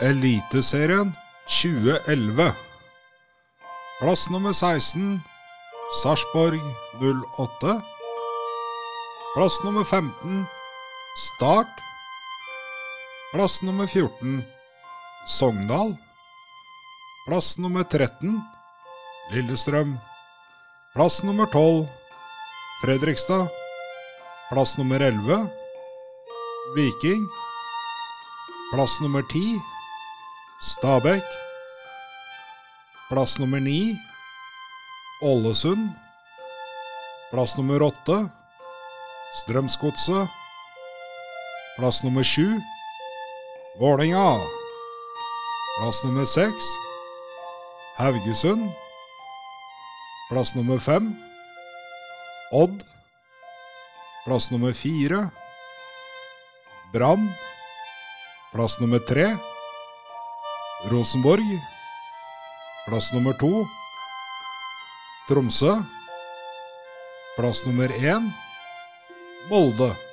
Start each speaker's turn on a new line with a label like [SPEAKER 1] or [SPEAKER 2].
[SPEAKER 1] Eliteserien 2011. Plass nummer 16 Sarpsborg 08. Plass nummer 15 Start. Plass nummer 14 Sogndal. Plass nummer 13 Lillestrøm. Plass nummer 12 Fredrikstad. Plass nummer 11 Viking. Plass nummer 10 Stabæk. Plass nummer ni Ålesund. Plass nummer åtte Strømsgodset. Plass nummer sju Vålinga. Plass nummer seks Haugesund. Plass nummer fem Odd. Plass nummer fire Brann. Plass nummer 3 Rosenborg. Plass nummer to Tromsø. Plass nummer én Molde.